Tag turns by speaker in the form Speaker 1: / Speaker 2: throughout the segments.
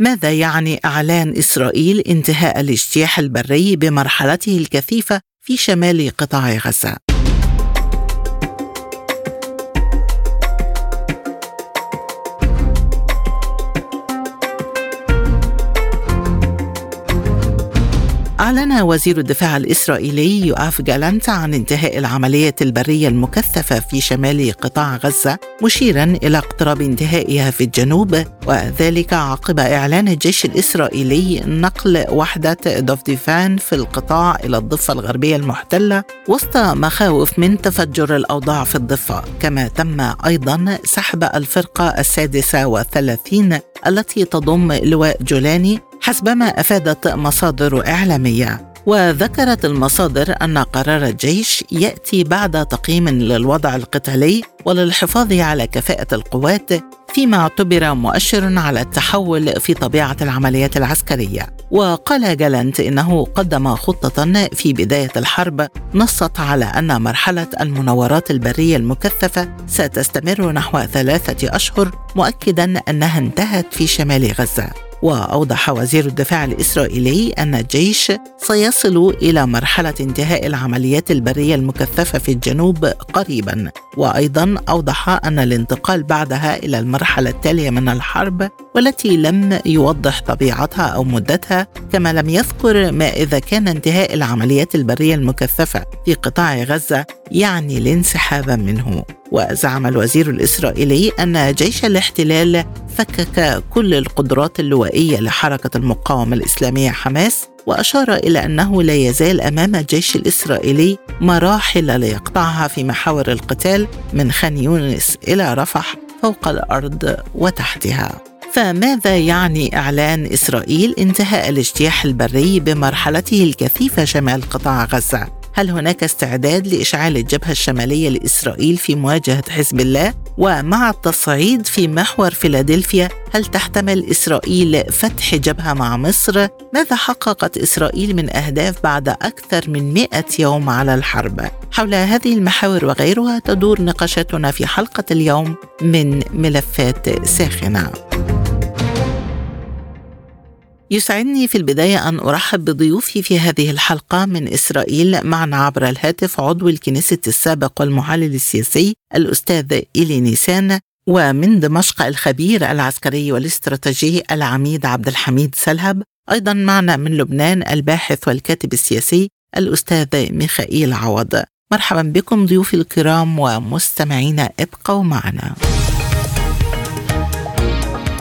Speaker 1: ماذا يعني إعلان إسرائيل انتهاء الاجتياح البري بمرحلته الكثيفة في شمال قطاع غزة. أعلن وزير الدفاع الإسرائيلي يؤاف جالانت عن انتهاء العملية البرية المكثفة في شمال قطاع غزة مشيرا إلى اقتراب انتهائها في الجنوب وذلك عقب إعلان الجيش الإسرائيلي نقل وحدة دوفديفان في القطاع إلى الضفة الغربية المحتلة وسط مخاوف من تفجر الأوضاع في الضفة. كما تم أيضا سحب الفرقة السادسة والثلاثين التي تضم لواء جولاني حسبما أفادت مصادر إعلامية. وذكرت المصادر أن قرار الجيش يأتي بعد تقييم للوضع القتالي وللحفاظ على كفاءة القوات فيما اعتبر مؤشر على التحول في طبيعة العمليات العسكرية. وقال جالنت إنه قدم خطة في بداية الحرب نصت على أن مرحلة المناورات البرية المكثفة ستستمر نحو ثلاثة أشهر مؤكدا أنها انتهت في شمال غزة. وأوضح وزير الدفاع الإسرائيلي أن الجيش سيصل إلى مرحلة انتهاء العمليات البرية المكثفة في الجنوب قريبا. وأيضا أوضح أن الانتقال بعدها إلى المرحلة التالية من الحرب والتي لم يوضح طبيعتها أو مدتها كما لم يذكر ما إذا كان انتهاء العمليات البرية المكثفة في قطاع غزة يعني الانسحاب منه. وزعم الوزير الإسرائيلي أن جيش الاحتلال فكك كل القدرات اللوائية لحركة المقاومة الإسلامية حماس وأشار إلى أنه لا يزال أمام الجيش الإسرائيلي مراحل ليقطعها في محاور القتال من خان يونس إلى رفح فوق الأرض وتحتها. فماذا يعني إعلان إسرائيل انتهاء الاجتياح البري بمرحلته الكثيفة شمال قطاع غزة؟ هل هناك استعداد لإشعال الجبهة الشمالية لإسرائيل في مواجهة حزب الله؟ ومع التصعيد في محور فيلادلفيا هل تحتمل إسرائيل فتح جبهة مع مصر؟ ماذا حققت إسرائيل من أهداف بعد أكثر من 100 يوم على الحرب؟ حول هذه المحاور وغيرها تدور نقاشاتنا في حلقة اليوم من ملفات ساخنة. يسعدني في البداية أن أرحب بضيوفي في هذه الحلقة من إسرائيل معنا عبر الهاتف عضو الكنيسة السابق والمحلل السياسي الأستاذ إيلي نيسان ومن دمشق الخبير العسكري والاستراتيجي العميد عبد الحميد سلهب أيضا معنا من لبنان الباحث والكاتب السياسي الأستاذ ميخائيل عوض. مرحبا بكم ضيوفي الكرام ومستمعينا ابقوا معنا.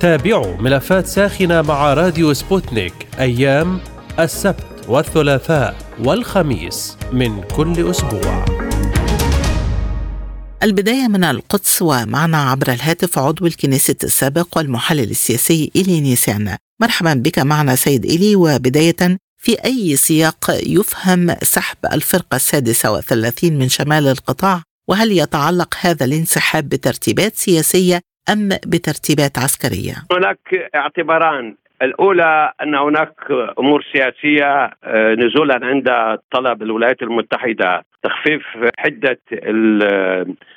Speaker 2: تابعوا ملفات ساخنة مع راديو سبوتنيك أيام السبت والثلاثاء والخميس من كل أسبوع.
Speaker 1: البداية من القدس ومعنا عبر الهاتف عضو الكنيسة السابق والمحلل السياسي إيلي نيسان مرحبا بك معنا سيد إيلي وبداية في أي سياق يفهم سحب الفرقة السادسة والثلاثين من شمال القطاع وهل يتعلق هذا الانسحاب بترتيبات سياسية أم بترتيبات عسكرية؟
Speaker 3: هناك اعتباران الأولى أن هناك أمور سياسية آه، نزولا عند طلب الولايات المتحدة تخفيف حدة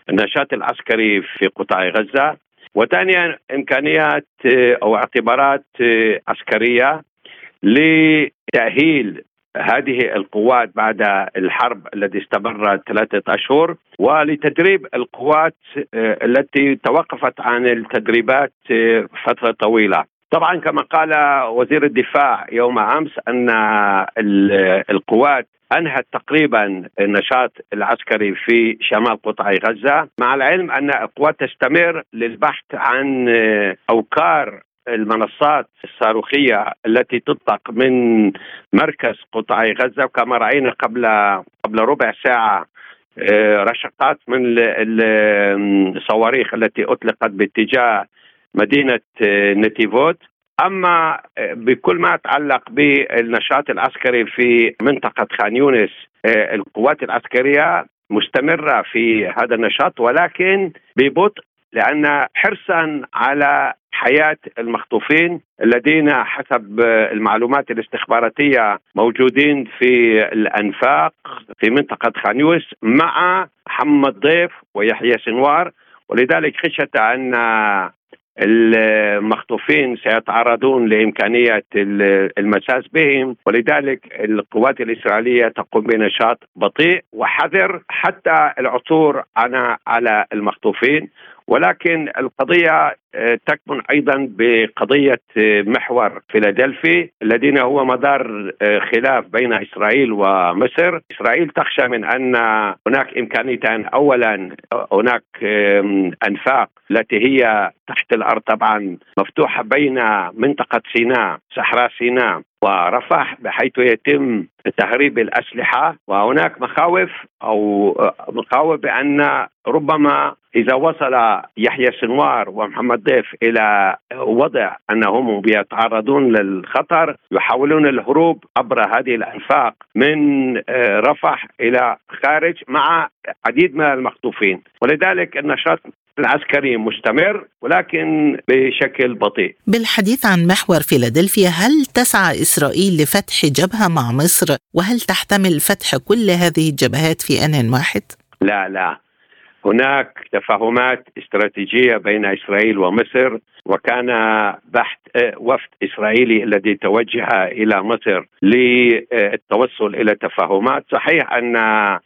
Speaker 3: النشاط العسكري في قطاع غزة وثانيا إمكانيات آه، أو اعتبارات آه، عسكرية لتأهيل هذه القوات بعد الحرب التي استمرت ثلاثة أشهر ولتدريب القوات التي توقفت عن التدريبات فترة طويلة. طبعا كما قال وزير الدفاع يوم أمس أن القوات أنهت تقريبا النشاط العسكري في شمال قطاع غزة مع العلم أن القوات تستمر للبحث عن أوكار المنصات الصاروخية التي تطلق من مركز قطاع غزة. وكما رأينا قبل قبل ربع ساعة رشقات من الصواريخ التي أطلقت باتجاه مدينة آه، نتيفوت أما آه، بكل ما يتعلق بالنشاط العسكري في منطقة خان يونس آه، القوات العسكرية مستمرة في هذا النشاط ولكن ببطء لأن حرصا على حياة المخطوفين الذين حسب المعلومات الاستخباراتية موجودين في الأنفاق في منطقة خان مع محمد ضيف ويحيى سنوار. ولذلك خشيه أن المخطوفين سيتعرضون لإمكانية المساس بهم. ولذلك القوات الإسرائيلية تقوم بنشاط بطيء وحذر حتى العثور على المخطوفين. ولكن القضية آه، تكمن أيضا بقضية آه، محور فيلادلفي الذين هو مدار آه، خلاف بين إسرائيل ومصر. إسرائيل تخشى من أن هناك إمكانيتان. أولا هناك أنفاق التي هي تحت الأرض طبعا مفتوحة بين منطقة سيناء صحراء سيناء ورفح بحيث يتم تهريب الأسلحة. وهناك مخاوف أو مخاوف بأن ربما إذا وصل يحيى سنوار ومحمد ضيف إلى وضع أنهم بيتعرضون للخطر يحاولون الهروب عبر هذه الأنفاق من آه، رفح إلى خارج مع عديد من المخطوفين. ولذلك النشاط العسكري مستمر ولكن بشكل بطيء.
Speaker 1: بالحديث عن محور فيلادلفيا هل تسعى إسرائيل لفتح جبهة مع مصر؟ وهل تحتمل فتح كل هذه الجبهات في آن واحد؟
Speaker 3: لا لا. هناك تفاهمات استراتيجية بين إسرائيل ومصر وكان بحث آه، وفد إسرائيلي الذي توجه إلى مصر للتوصل إلى تفاهمات، صحيح أن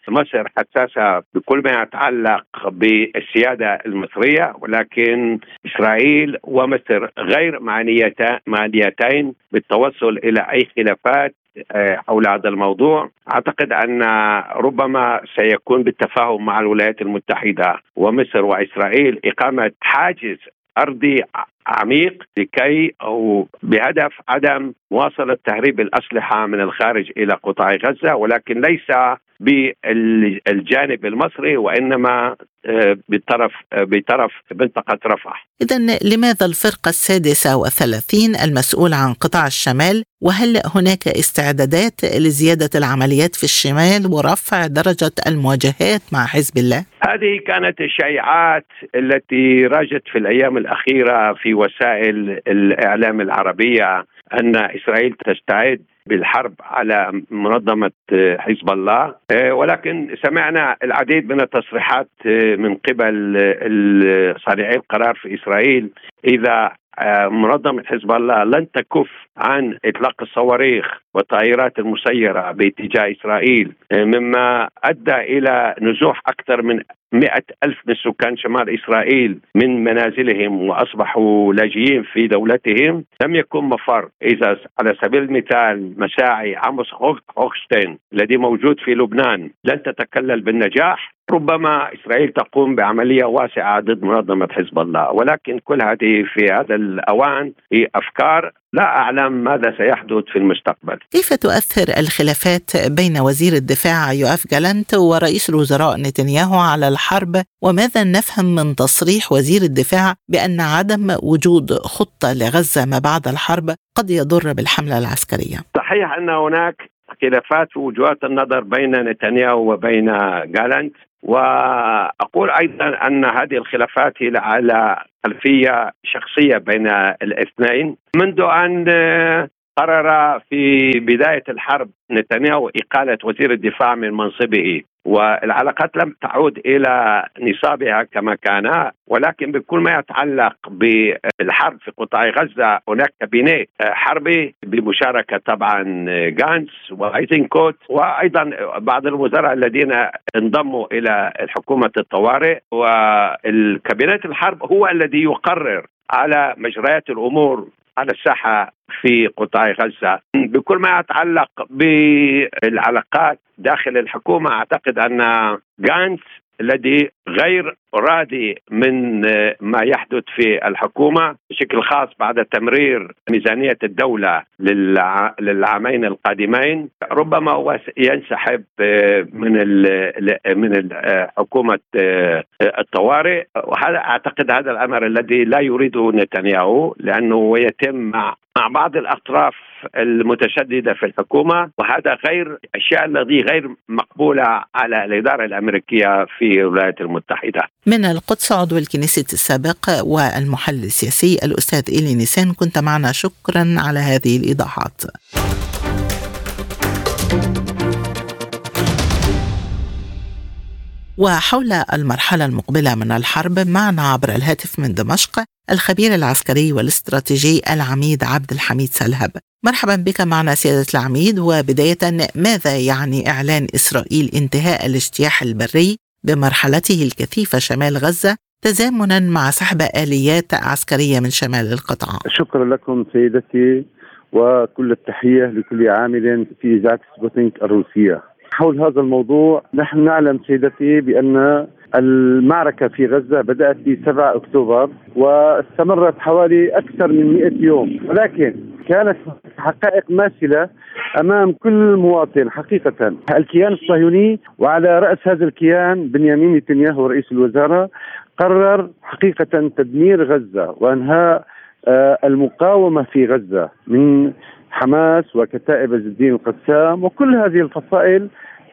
Speaker 3: مصر حساسة بكل ما يتعلق بالسيادة المصرية ولكن إسرائيل ومصر غير معنيتين بالتوصل إلى أي خلافات حول هذا الموضوع. أعتقد أن ربما سيكون بالتفاهم مع الولايات المتحدة ومصر وإسرائيل إقامة حاجز أرضي عميق لكي أو بهدف عدم مواصلة تهريب الأسلحة من الخارج إلى قطاع غزة ولكن ليس بالجانب المصري وإنما آه، بطرف آه، بطرف منطقة رفح.
Speaker 1: اذا لماذا الفرقة السادسة والثلاثين المسؤول عن قطاع الشمال وهل هناك استعدادات لزيادة العمليات في الشمال ورفع درجة المواجهات مع حزب الله؟
Speaker 3: هذه كانت الشائعات التي راجت في الأيام الأخيرة في وسائل الإعلام العربية أن إسرائيل تستعد بالحرب على منظمة حزب الله. آه، ولكن سمعنا العديد من التصريحات آه، من قبل صانعي القرار في إسرائيل إذا آه، منظمة حزب الله لن تكف عن إطلاق الصواريخ والطائرات المسيرة باتجاه إسرائيل مما أدى إلى نزوح أكثر من مئة ألف من سكان شمال إسرائيل من منازلهم وأصبحوا لاجئين في دولتهم. لم يكن مفر. إذا على سبيل المثال مساعي عموس هوكستين الذي موجود في لبنان لن تتكلل بالنجاح. ربما إسرائيل تقوم بعملية واسعة ضد منظمة حزب الله ولكن كل هذه في هذا الأوان هي أفكار لا أعلم ماذا سيحدث في المستقبل.
Speaker 1: كيف تؤثر الخلافات بين وزير الدفاع يوآف جالنت ورئيس الوزراء نتنياهو على الحرب وماذا نفهم من تصريح وزير الدفاع بأن عدم وجود خطة لغزة ما بعد الحرب قد يضر بالحملة العسكرية؟
Speaker 3: صحيح أن هناك خلافات وجهات النظر بين نتنياهو وبين جالنت وأقول أيضا أن هذه الخلافات هي على خلفية شخصية بين الاثنين. منذ أن قرر في بداية الحرب نتنياهو إقالة وزير الدفاع من منصبه والعلاقات لم تعود إلى نصابها كما كان ولكن بكل ما يتعلق بالحرب في قطاع غزة هناك كابينيه حربي بمشاركة طبعا جانس وايزنكوت وأيضا بعض الوزراء الذين انضموا إلى حكومه الطوارئ والكابينات الحرب هو الذي يقرر على مجريات الأمور على الساحه في قطاع غزة. بكل ما يتعلق بالعلاقات داخل الحكومة أعتقد أن جانس الذي غير راضي من ما يحدث في الحكومة بشكل خاص بعد تمرير ميزانية الدولة للعامين القادمين. ربما هو ينسحب من من حكومة الطوارئ. وهذا أعتقد هذا الأمر الذي لا يريده نتنياهو لأنه يتم مع بعض الأطراف المتشددة في الحكومة. وهذا غير الاشياء التي غير مقبوله على الإدارة الأمريكية في الولايات المتحدة.
Speaker 1: من القدس عضو الكنيسة السابق والمحلل السياسي الأستاذ إيلي نيسان. كنت معنا شكرا على هذه الإيضاحات. وحول المرحلة المقبلة من الحرب معنا عبر الهاتف من دمشق الخبير العسكري والاستراتيجي العميد عبد الحميد سلهب. مرحبا بك معنا سيادة العميد. وبداية ماذا يعني إعلان إسرائيل انتهاء الاجتياح البري بمرحلته الكثيفة شمال غزة تزامنا مع سحب آليات عسكرية من شمال القطاع.
Speaker 4: شكرا لكم سيدتي وكل التحية لكل عامل في إذاعة سبوتنيك الروسية. حول هذا الموضوع نحن نعلم سيدتي بأن المعركة في غزة بدأت في 7 أكتوبر واستمرت حوالي أكثر من 100 يوم. ولكن كانت حقائق ماثلة أمام كل مواطن حقيقة الكيان الصهيوني وعلى رأس هذا الكيان بنيامين نتنياهو رئيس الوزراء قرر حقيقة تدمير غزة وأنهاء آه، المقاومة في غزة من حماس وكتائب عز الدين القسام وكل هذه الفصائل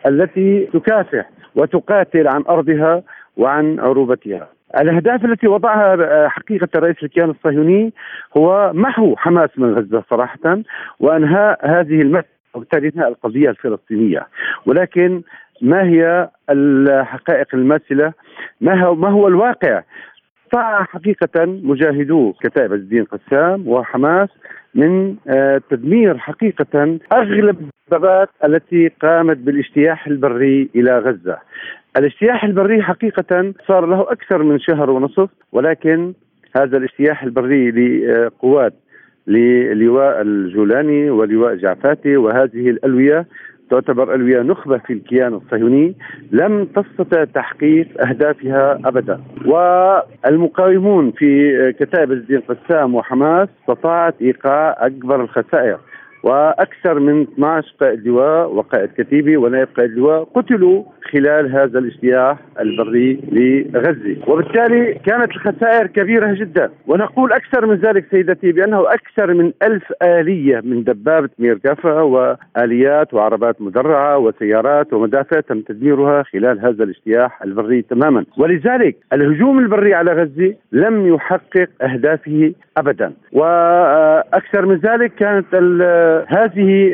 Speaker 4: التي تكافح وتقاتل عن أرضها وعن عروبتها. الأهداف التي وضعها آه، حقيقة رئيس الكيان الصهيوني هو محو حماس من غزة صراحة وأنهاء هذه المسألة وبالتالي إنهاء القضية الفلسطينية. ولكن ما هي الحقائق الماثله ما هو ما هو الواقع؟ استطاع حقيقة مجاهدو كتائب الدين قسام وحماس من آه، تدمير حقيقة أغلب الدبابات التي قامت بالاجتياح البري إلى غزة. الاجتياح البري حقيقة صار له أكثر من شهر ونصف ولكن هذا الاجتياح البري لقوات للواء الجولاني ولواء جعفاتي وهذه الألوية تعتبر ألوية نخبة في الكيان الصهيوني لم تستطع تحقيق أهدافها أبدا. والمقاومون في كتائب الدين قسام وحماس استطاعت إيقاع أكبر الخسائر. وأكثر من 12 قائد لواء وقائد كتيبه ونائب قائد لواء قتلوا خلال هذا الاجتياح البري لغزة، وبالتالي كانت الخسائر كبيرة جدا، ونقول أكثر من ذلك سيدتي بأنه أكثر من ألف آلية من دبابة ميركافا وآليات وعربات مدرعة وسيارات ومدافع تم تدميرها خلال هذا الاجتياح البري تماما، ولذلك الهجوم البري على غزة لم يحقق أهدافه ابدا، وأكثر من ذلك كانت هذه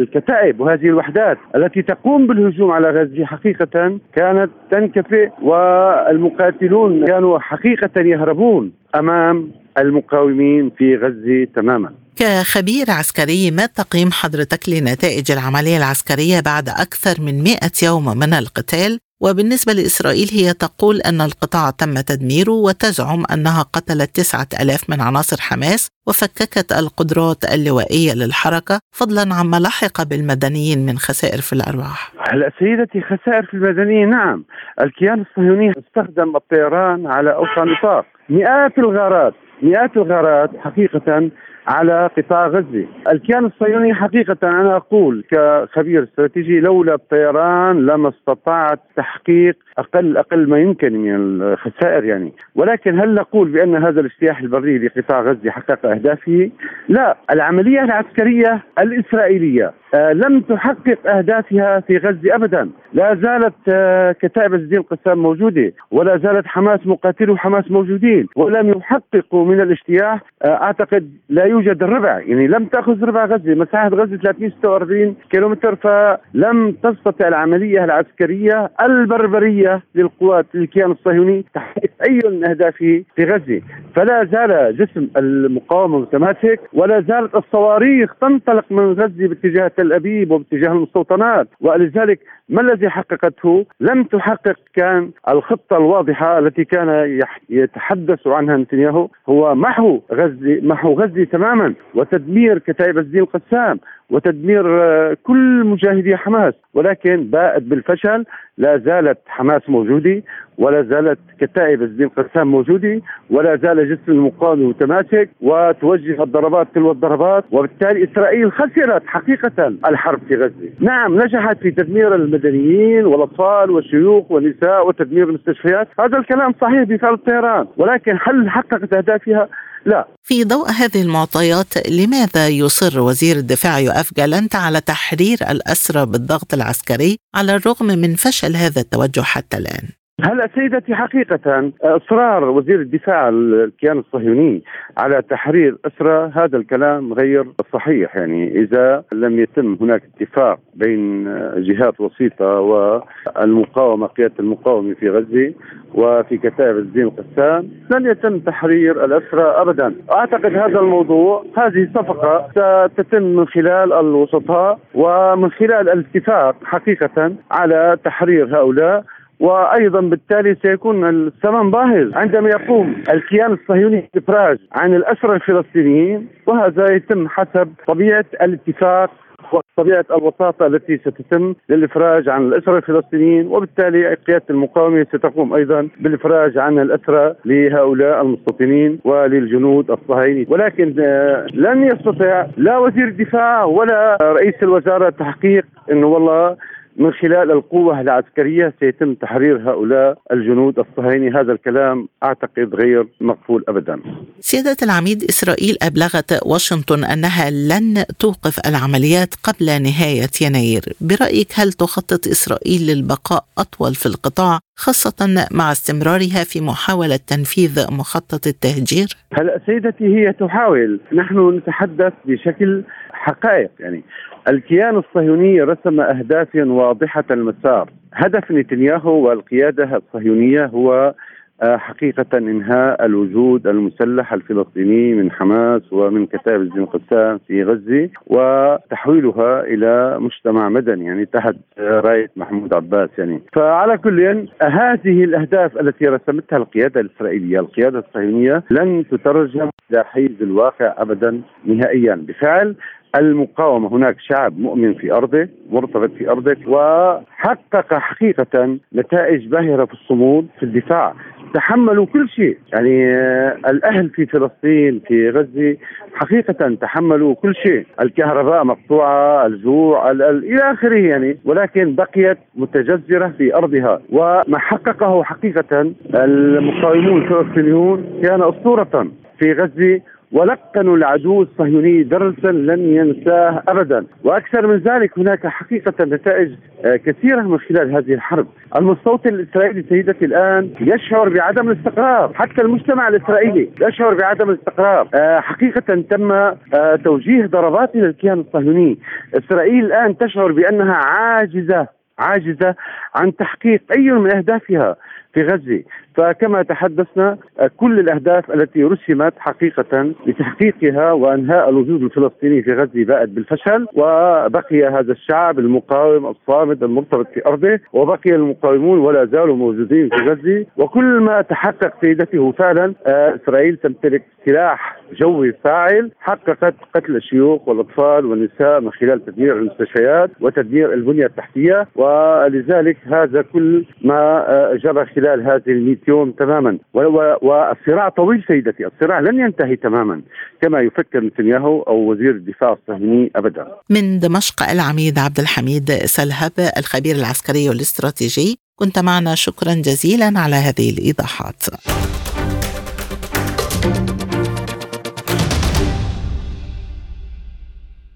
Speaker 4: الكتائب وهذه الوحدات التي تقوم بالهجوم على غزة حقيقة كانت تنكفئ والمقاتلون كانوا حقيقة يهربون أمام المقاومين في غزة تماما.
Speaker 1: كخبير عسكري ما تقييم حضرتك لنتائج العملية العسكرية بعد أكثر من 100 يوم من القتال وبالنسبة لإسرائيل هي تقول أن القطاع تم تدميره وتزعم أنها قتلت تسعة ألاف من عناصر حماس وفككت القدرات اللوائية للحركة فضلا عما لحق بالمدنيين من خسائر في الأرواح.
Speaker 4: هلا سيدتي خسائر في المدنيين نعم. الكيان الصهيوني استخدم الطيران على أوسع نطاق مئات الغارات مئات الغارات حقيقة على قطاع غزة. الكيان الصهيوني حقيقة أنا أقول كخبير استراتيجي لولا الطيران لما استطاعت تحقيق أقل أقل ما يمكن من الخسائر يعني. ولكن هل نقول بأن هذا الاجتياح البري لقطاع غزة حقق أهدافه؟ لا. العملية العسكرية الإسرائيلية آه، لم تحقق أهدافها في غزة ابدا، لا زالت آه، كتائب الدين القسام موجودة، ولا زالت حماس مقاتلو حماس موجودين، ولم يحققوا من الاجتياح آه، أعتقد لا يوجد الربع، يعني لم تأخذ ربع غزة، مساحة غزة 346 كيلومتر فلم تستطع العملية العسكرية البربرية للقوات الكيان الصهيوني تحقيق أي من اهدافه في غزة، فلا زال جسم المقاومة متماسك ولا زالت الصواريخ تنطلق من غزة باتجاه تل أبيب وباتجاه المستوطنات ولذلك ما الذي حققته؟ لم تحقق كان الخطة الواضحة التي كان يتحدث عنها نتنياهو هو محو غزه محو غزه تماما وتدمير كتائب الدين القسام وتدمير كل مجاهدي حماس ولكن باءت بالفشل لا زالت حماس موجودة ولا زالت كتائب الدين قسام موجودة ولا زال جسم المقاومه متماسك وتوجه الضربات تلو الضربات وبالتالي إسرائيل خسرت حقيقة الحرب في غزة، نعم نجحت في تدمير المدنيين والأطفال والشيوخ والنساء وتدمير المستشفيات، هذا الكلام صحيح بفعل الطيران، ولكن هل حققت أهدافها؟ لا.
Speaker 1: في ضوء هذه المعطيات لماذا يصر وزير الدفاع يؤاف جالنت على تحرير الأسرى بالضغط العسكري على الرغم من فشل هذا التوجه حتى الآن؟
Speaker 4: هلا سيدتي حقيقة إصرار وزير الدفاع الكيان الصهيوني على تحرير أسرى هذا الكلام غير صحيح. يعني إذا لم يتم هناك اتفاق بين جهات وسيطة والمقاومة قيادة المقاومة في غزة وفي كتائب الدين القسام لن يتم تحرير الأسرى أبدا. أعتقد هذا الموضوع هذه صفقة ستتم من خلال الوسطاء ومن خلال الاتفاق حقيقة على تحرير هؤلاء. وأيضا بالتالي سيكون الثمن باهظ. عندما يقوم الكيان الصهيوني بالافراج عن الأسرى الفلسطينيين وهذا يتم حسب طبيعة الاتفاق وطبيعة الوساطة التي ستتم للإفراج عن الأسرى الفلسطينيين وبالتالي قيادة المقاومة ستقوم أيضا بالإفراج عن الأسرى لهؤلاء المستوطنين وللجنود الصهاينه ولكن آه، لن يستطيع لا وزير الدفاع ولا رئيس الوزارة تحقيق إنه والله من خلال القوة العسكرية سيتم تحرير هؤلاء الجنود الصهاينة هذا الكلام أعتقد غير مقبول أبدا.
Speaker 1: سيادة العميد إسرائيل أبلغت واشنطن أنها لن توقف العمليات قبل نهاية يناير. برأيك هل تخطط إسرائيل للبقاء أطول في القطاع خاصة مع استمرارها في محاولة تنفيذ مخطط التهجير؟
Speaker 4: هلا سيدتي هي تحاول. نحن نتحدث بشكل حقائق يعني الكيان الصهيوني رسم أهدافا واضحة المسار. هدف نتنياهو والقيادة الصهيونية هو آه، حقيقة إنهاء الوجود المسلح الفلسطيني من حماس ومن كتائب الدين القسام في غزة وتحويلها إلى مجتمع مدني يعني تحت راية محمود عباس يعني. فعلى كل هذه الأهداف التي رسمتها القيادة الإسرائيلية القيادة الصهيونية لن تترجم إلى حيز الواقع أبدا نهائيا. بفعل المقاومة. هناك شعب مؤمن في أرضه مرتبط في أرضه وحقق حقيقة نتائج باهرة في الصمود في الدفاع. تحملوا كل شيء. يعني آه، الأهل في فلسطين في غزة حقيقة تحملوا كل شيء. الكهرباء مقطوعة الجوع ال ال إلى آخره يعني. ولكن بقيت متجذرة في أرضها. وما حققه حقيقة المقاومون الفلسطينيون كان أسطورة. في غزة ولقنوا العدو الصهيوني درسا لن ينساه ابدا. وأكثر من ذلك هناك حقيقة نتائج آه، كثيرة من خلال هذه الحرب. المستوطن الإسرائيلي سيدتي الآن يشعر بعدم الاستقرار. حتى المجتمع الإسرائيلي يشعر بعدم الاستقرار. آه، حقيقة تم آه، توجيه ضربات إلى الكيان الصهيوني. إسرائيل الآن تشعر بأنها عاجزة عاجزة عن تحقيق أي من أهدافها في غزة. فكما تحدثنا كل الأهداف التي رسمت حقيقة لتحقيقها وأنهاء الوجود الفلسطيني في غزة باءت بالفشل وبقي هذا الشعب المقاوم الصامد المرتبط في أرضه وبقي المقاومون ولا زالوا موجودين في غزة. وكل ما تحقق سيدته فعلا آه، إسرائيل تمتلك سلاح جوي فاعل حققت قتل الشيوخ والأطفال والنساء من خلال تدمير المستشفيات وتدمير البنية التحتية ولذلك هذا كل ما آه، جرى خلال هذه يوم تماما. والصراع طويل سيدتي الصراع لن ينتهي تماما كما يفكر نتنياهو أو وزير الدفاع الصهيوني ابدا.
Speaker 1: من دمشق العميد عبد الحميد سلهب الخبير العسكري والاستراتيجي كنت معنا شكرا جزيلا على هذه الإيضاحات.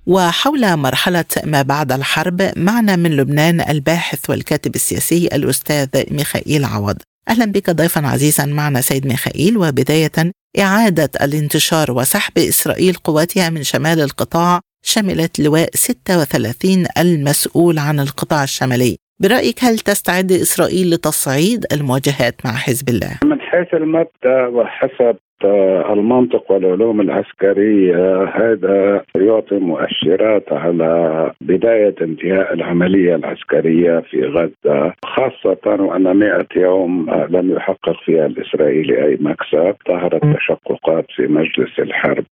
Speaker 1: وحول مرحلة ما بعد الحرب معنا من لبنان الباحث والكاتب السياسي الأستاذ ميخائيل عوض. أهلا بك ضيفا عزيزا معنا سيد ميخائيل وبداية إعادة الانتشار وسحب إسرائيل قواتها من شمال القطاع شملت لواء 36 المسؤول عن القطاع الشمالي برأيك هل تستعد إسرائيل لتصعيد المواجهات مع حزب الله؟
Speaker 5: من حيث المبدأ وحسب المنطق والعلوم العسكرية هذا يعطي مؤشرات على بداية انتهاء العملية العسكرية في غزة خاصة وأن 100 يوم لم يحقق فيها الإسرائيلي أي مكسب. ظهرت تشققات في مجلس الحرب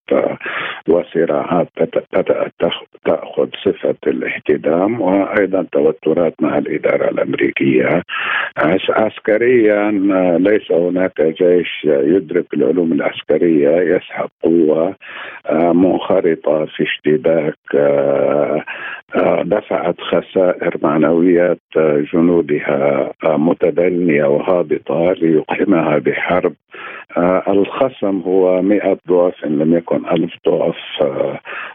Speaker 5: وصراعات بدأت تأخذ صفة الاحتدام وأيضا توترات مع الإدارة الأمريكية. عسكريا ليس هناك جيش يدرك العلوم العسكرية يسحب قوة آه، منخرطة في اشتباك آه، دفعت خسائر معنويات جنودها متدنية وهابطة ليقحمها بحرب. الخصم هو مئة ضعف إن لم يكن ألف ضعف.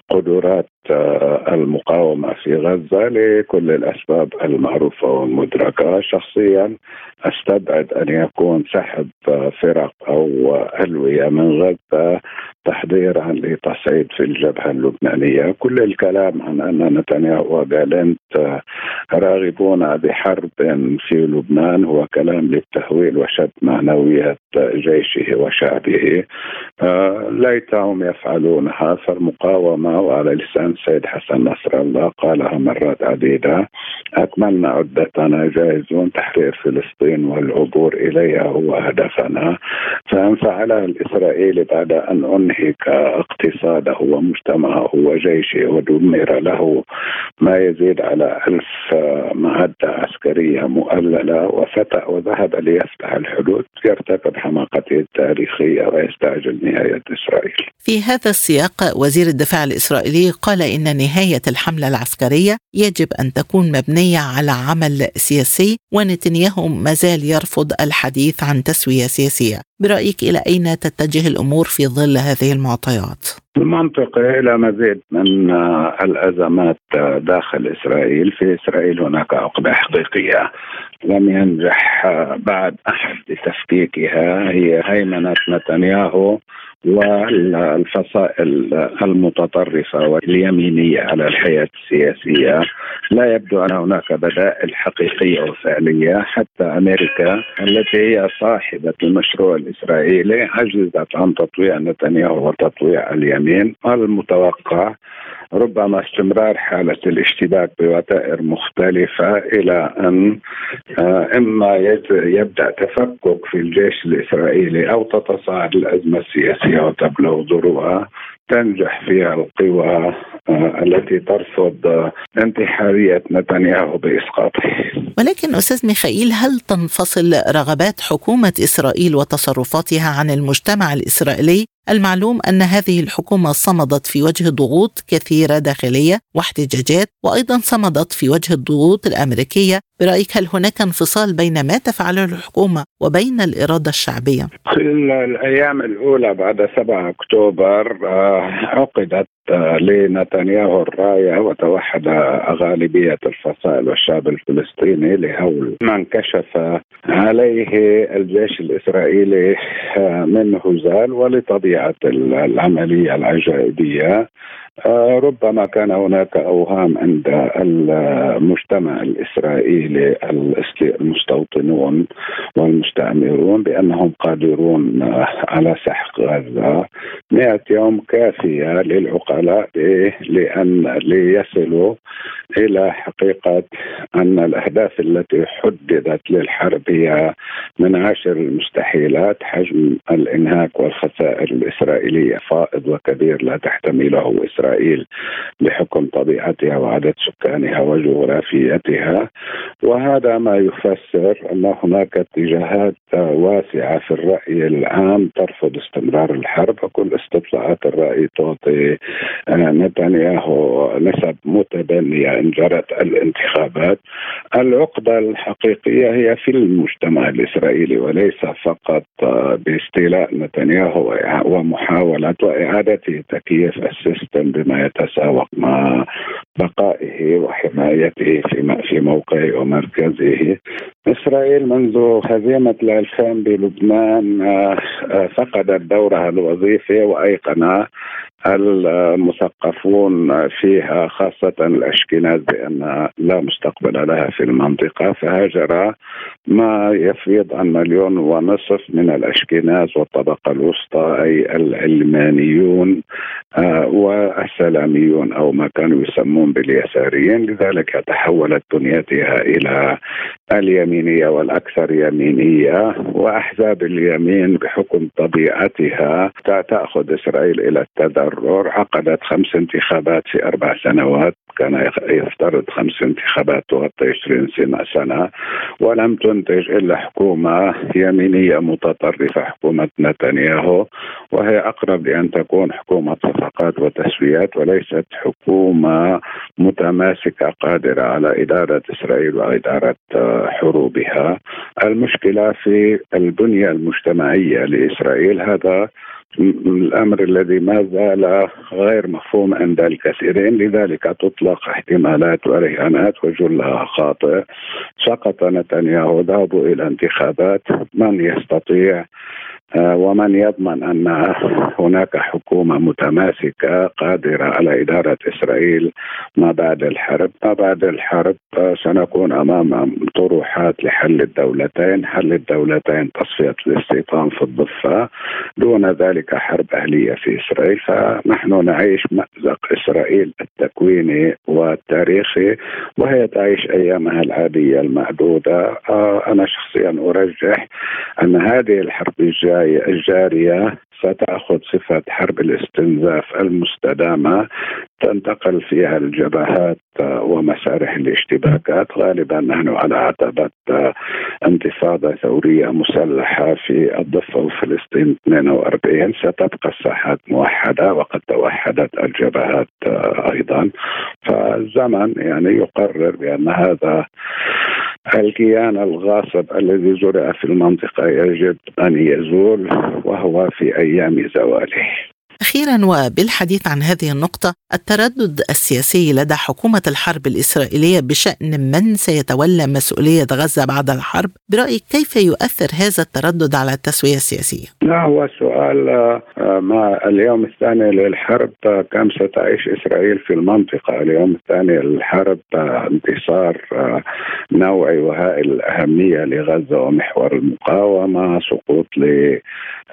Speaker 5: قدرات المقاومة في غزة لكل الأسباب المعروفة والمدركة. شخصيا أستبعد أن يكون سحب فرق أو ألوية من غزة تحضيرا لتصعيد في الجبهة اللبنانية. كل الكلام عن أن نتنياهو وجالنت راغبون بحرب في لبنان هو كلام للتهويل وشد معنويات جيشه وشعبه. آه، ليتهم يفعلونها فالمقاومة وعلى لسان السيد حسن نصر الله قالها مرات عديدة. أكملنا عدتنا جاهزون تحرير فلسطين والعبور إليها هو هدفنا. فإن فعلها الإسرائيلي بعد أن أنهك اقتصاده ومجتمعه وجيشه ودمر له ما يزيد على ألف معدة عسكرية مؤللة وفتح وذهب ليفتح الحدود يرتكب حماقته التاريخية ويستعجل نهاية إسرائيل.
Speaker 1: في هذا السياق وزير الدفاع الإسرائيلي قال إن نهاية الحملة العسكرية يجب أن تكون مبنية على عمل سياسي ونتنياهو ما زال يرفض الحديث عن تسوية سياسية. برأيك إلى أين تتجه الأمور في ظل هذه المعطيات؟
Speaker 5: المنطقة إلى مزيد من الأزمات داخل إسرائيل. في إسرائيل هناك عقدة حقيقية لم ينجح بعد أحد لتفكيكها هي هيمنة نتنياهو. والفصائل المتطرفة واليمينية على الحياة السياسية لا يبدو أن هناك بدائل حقيقية وفعلية حتى أمريكا التي هي صاحبة المشروع الإسرائيلي عجزت عن تطويع نتنياهو وتطويع اليمين. المتوقع ربما استمرار حالة الاشتباك بوتائر مختلفة إلى أن آه، إما يبدأ تفكك في الجيش الإسرائيلي أو تتصاعد الأزمة السياسية وتبلغ ذروها تنجح فيها القوى آه، التي ترفض انتحارية نتنياهو بإسقاطه.
Speaker 1: ولكن أستاذ ميخائيل هل تنفصل رغبات حكومة إسرائيل وتصرفاتها عن المجتمع الإسرائيلي المعلوم أن هذه الحكومة صمدت في وجه ضغوط كثيرة داخلية واحتجاجات وأيضا صمدت في وجه الضغوط الأمريكية برأيك هل هناك انفصال بين ما تفعله الحكومة وبين الإرادة الشعبية؟
Speaker 5: في الأيام الأولى بعد 7 أكتوبر آه، عقدت لنتنياهو الراية وتوحد غالبية الفصائل والشعب الفلسطيني لهول ما انكشف عليه الجيش الإسرائيلي من هزال ولطبيعة العملية العجائبية. ربما كان هناك أوهام عند المجتمع الإسرائيلي المستوطنون والمستعمرون بأنهم قادرون على سحق غزة. 100 يوم كافية للعقلاء لأن ليصلوا إلى حقيقة أن الأهداف التي حددت للحرب هي من عشر المستحيلات حجم الإنهاك والخسائر الإسرائيلية فائض وكبير لا تحتمله إسرائيل. إسرائيل بحكم طبيعتها وعدد سكانها وجغرافيتها. وهذا ما يفسر أن هناك اتجاهات واسعة في الرأي العام ترفض استمرار الحرب. وكل استطلاعات الرأي تعطي نتنياهو نسب متدنية إن جرت الانتخابات. العقدة الحقيقية هي في المجتمع الإسرائيلي وليس فقط باستيلاء نتنياهو ومحاولة وإعادة تكييف السيستم بما يتساوق مع بقائه وحمايته في في موقعه ومركزه. إسرائيل منذ هزيمة الألفين بلبنان آه، آه، فقدت دورها الوظيفي وأيقن المثقفون فيها خاصة الأشكناز بأن لا مستقبل لها في المنطقة. فهاجر ما يفيض عن مليون ونصف من الأشكناز والطبقة الوسطى أي العلمانيون آه، والسلاميون أو ما كانوا يسمون باليساريين. لذلك تحولت بنيتها إلى اليمينية والأكثر يمينية. وأحزاب اليمين بحكم طبيعتها تأخذ إسرائيل إلى التضرر عقدت خمس انتخابات في أربع سنوات كان يفترض خمس انتخابات تغطي 20 سنة ولم تنتج إلا حكومة يمينية متطرفة حكومة نتنياهو وهي أقرب لأن تكون حكومة صفقات وتسويات وليست حكومة متماسكة قادرة على إدارة إسرائيل وإدارة حروبها. المشكلة في البنية المجتمعية لإسرائيل هذا الأمر الذي ما زال غير مفهوم عند الكثيرين لذلك تطلق احتمالات ورهانات وجلها خاطئ. سقط نتنياهو ذهبوا إلى انتخابات. من يستطيع ومن يضمن أن هناك حكومة متماسكة قادرة على إدارة إسرائيل ما بعد الحرب، ما بعد الحرب آه، سنكون أمام طروحات لحل الدولتين، حل الدولتين تصفية الاستيطان في الضفة، دون ذلك حرب أهلية في إسرائيل، فنحن نعيش مأزق إسرائيل التكويني والتاريخي وهي تعيش أيامها العادية المعدودة، آه، أنا شخصيا أرجح أن هذه الحرب الجايه الجارية ستأخذ صفة حرب الاستنزاف المستدامة تنتقل فيها الجبهات ومسارح الاشتباكات. غالبا نحن على عتبة انتفاضة ثورية مسلحة في الضفة وفلسطين 42 ستبقى الساحات موحدة وقد توحدت الجبهات أيضا. فالزمن يعني يقرر بأن هذا الكيان الغاصب الذي زرع في المنطقة يجب أن يزول وهو في أيام زواله.
Speaker 1: أخيرا وبالحديث عن هذه النقطة التردد السياسي لدى حكومة الحرب الإسرائيلية بشأن من سيتولى مسؤولية غزة بعد الحرب برأيك كيف يؤثر هذا التردد على التسوية السياسية؟
Speaker 5: لا هو سؤال آه، ما اليوم الثاني للحرب آه، كم ستعيش إسرائيل في المنطقة اليوم الثاني للحرب آه، انتصار نوعي وهائل الأهمية لغزة ومحور المقاومة سقوط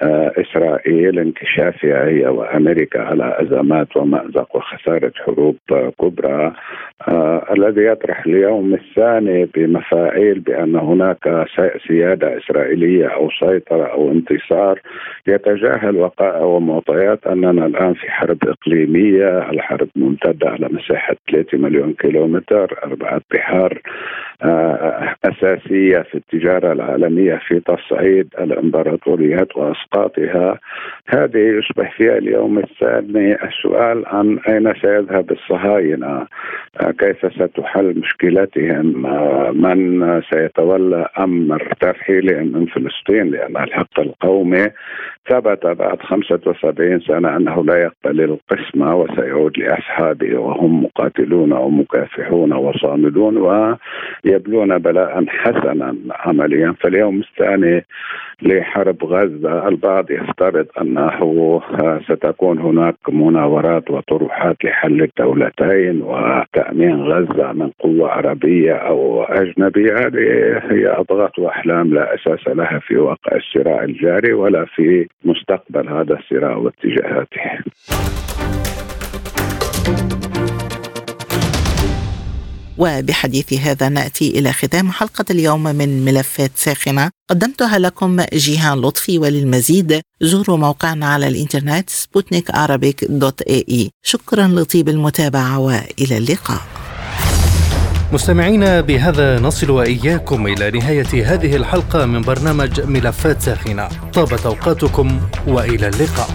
Speaker 5: لإسرائيل انكشافها هي وأمريكا على أزمات ومأزق وخسارة حروب كبرى آه الذي يطرح اليوم الثاني بمفاعيل بأن هناك سيادة إسرائيلية أو سيطرة أو انتصار يتجاهل وقائع ومعطيات أننا الآن في حرب إقليمية، الحرب ممتدة على مساحة 3 مليون كيلومتر، أربعة بحار آه أساسية في التجارة العالمية في تصعيد الإمبراطوريات وأسقاطها، هذه يصبح فيها اليوم الثاني السؤال عن أين سيذهب الصهاينة؟ آه، كيف ستحل مشكلتهم؟ آه، من سيتولى أمر ترحيلهم من فلسطين؟ لأن الحق القومي ثبت بعد 75 سنة أنه لا يقبل القسمه وسيعود لأصحابه وهم مقاتلون ومكافحون وصامدون ويبلون بلاء حسنا عمليا فاليوم الثاني لحرب غزة البعض يفترض أنه ستكون هناك مناورات وطروحات لحل الدولتين وتأمين غزة من قوة عربية أو أجنبية هذه هي اضغاث وأحلام لا أساس لها في واقع الصراع الجاري ولا في مستقبل هذا الصراع واتجاهاته.
Speaker 1: وبحديث هذا نأتي إلى ختام حلقة اليوم من ملفات ساخنة. قدمتها لكم جيهان لطفي وللمزيد. زوروا موقعنا على الإنترنت سبوتنيك dot ae. شكرا لطيب المتابعة وإلى اللقاء.
Speaker 6: مستمعينا بهذا نصل وإياكم إلى نهاية هذه الحلقة من برنامج ملفات ساخنة. طابت أوقاتكم وإلى اللقاء.